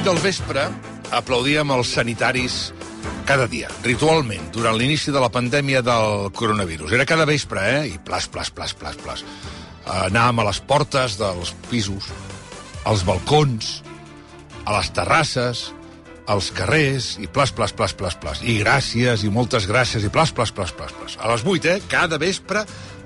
8 del vespre aplaudíem els sanitaris cada dia, ritualment, durant l'inici de la pandèmia del coronavirus. Era cada vespre, eh? I plas, plas, plas, plas, plas. Anàvem a les portes dels pisos, als balcons, a les terrasses, als carrers, i plas, plas, plas, plas, plas. I gràcies, i moltes gràcies, i plas, plas, plas, plas, plas. A les 8, eh? Cada vespre,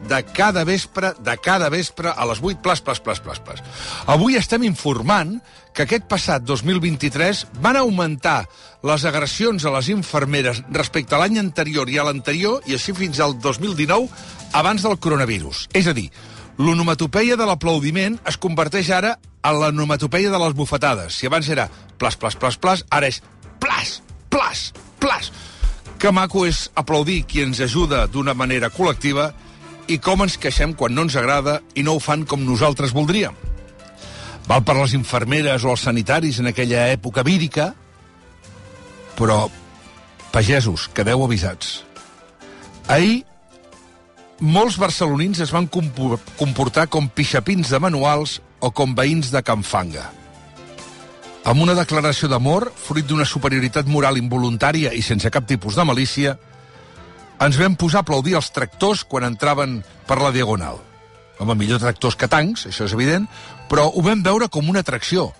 de cada vespre, de cada vespre, a les 8, plas, plas, plas, plas, plas. Avui estem informant que aquest passat 2023 van augmentar les agressions a les infermeres respecte a l'any anterior i a l'anterior, i així fins al 2019, abans del coronavirus. És a dir, l'onomatopeia de l'aplaudiment es converteix ara en l'onomatopeia de les bufetades. Si abans era plas, plas, plas, plas, ara és plas, plas, plas. Que maco és aplaudir qui ens ajuda d'una manera col·lectiva i com ens queixem quan no ens agrada i no ho fan com nosaltres voldríem. Val per les infermeres o els sanitaris en aquella època vírica, però, pagesos, quedeu avisats. Ahir, molts barcelonins es van compo- comportar com pixapins de manuals o com veïns de Can Fanga. Amb una declaració d'amor, fruit d'una superioritat moral involuntària i sense cap tipus de malícia, ens vam posar a aplaudir els tractors quan entraven per la Diagonal. Home, millor tractors que tancs, això és evident, però ho vam veure com una atracció.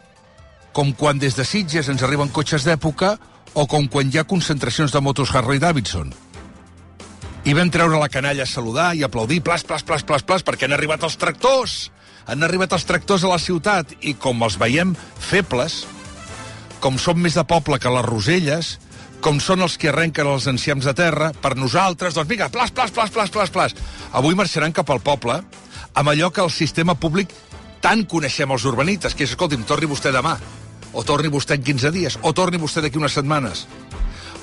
Com quan des de Sitges ens arriben cotxes d'època o com quan hi ha concentracions de motos Harley-Davidson. I vam treure la canalla a saludar i aplaudir plas, plas, plas, plas, plas, perquè han arribat els tractors! Han arribat els tractors a la ciutat i com els veiem febles, com són més de poble que les roselles, com són els que arrenquen els enciams de terra, per nosaltres, doncs vinga, plas, plas, plas, plas, plas, plas. Avui marxaran cap al poble amb allò que el sistema públic tant coneixem els urbanites, que és, escolti'm, torni vostè demà, o torni vostè en 15 dies, o torni vostè d'aquí unes setmanes.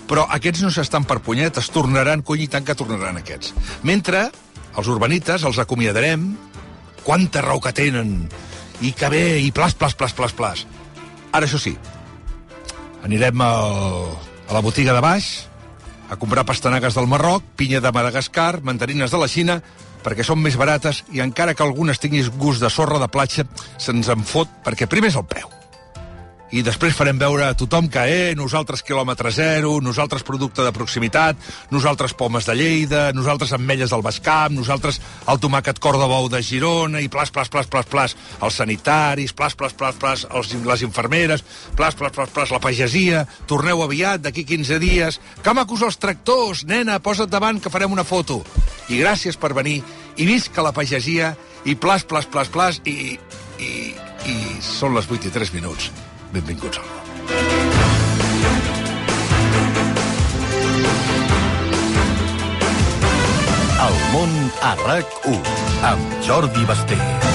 Però aquests no s'estan per punyetes, tornaran, cony, i tant que tornaran aquests. Mentre els urbanites els acomiadarem, quanta raó que tenen, i que bé, i plas, plas, plas, plas, plas. Ara, això sí, anirem al, a la botiga de baix a comprar pastanagues del Marroc, pinya de Madagascar, mandarines de la Xina, perquè són més barates i encara que algunes tinguis gust de sorra de platja, se'ns en fot perquè primer és el preu. I després farem veure a tothom que, eh, nosaltres quilòmetre zero, nosaltres producte de proximitat, nosaltres pomes de Lleida, nosaltres ametlles del Baix Camp, nosaltres el tomàquet cor de bou de Girona, i plas, plas, plas, plas, plas, els sanitaris, plas, plas, plas, plas, els, les infermeres, plas, plas, plas, plas, la pagesia, torneu aviat, d'aquí 15 dies, que macos els tractors, nena, posa't davant que farem una foto. I gràcies per venir, i visca la pagesia, i plas, plas, plas, plas, i, i, i són les 8 i 3 minuts. Benvinguts al món. El món a RAC1 amb Jordi Basté.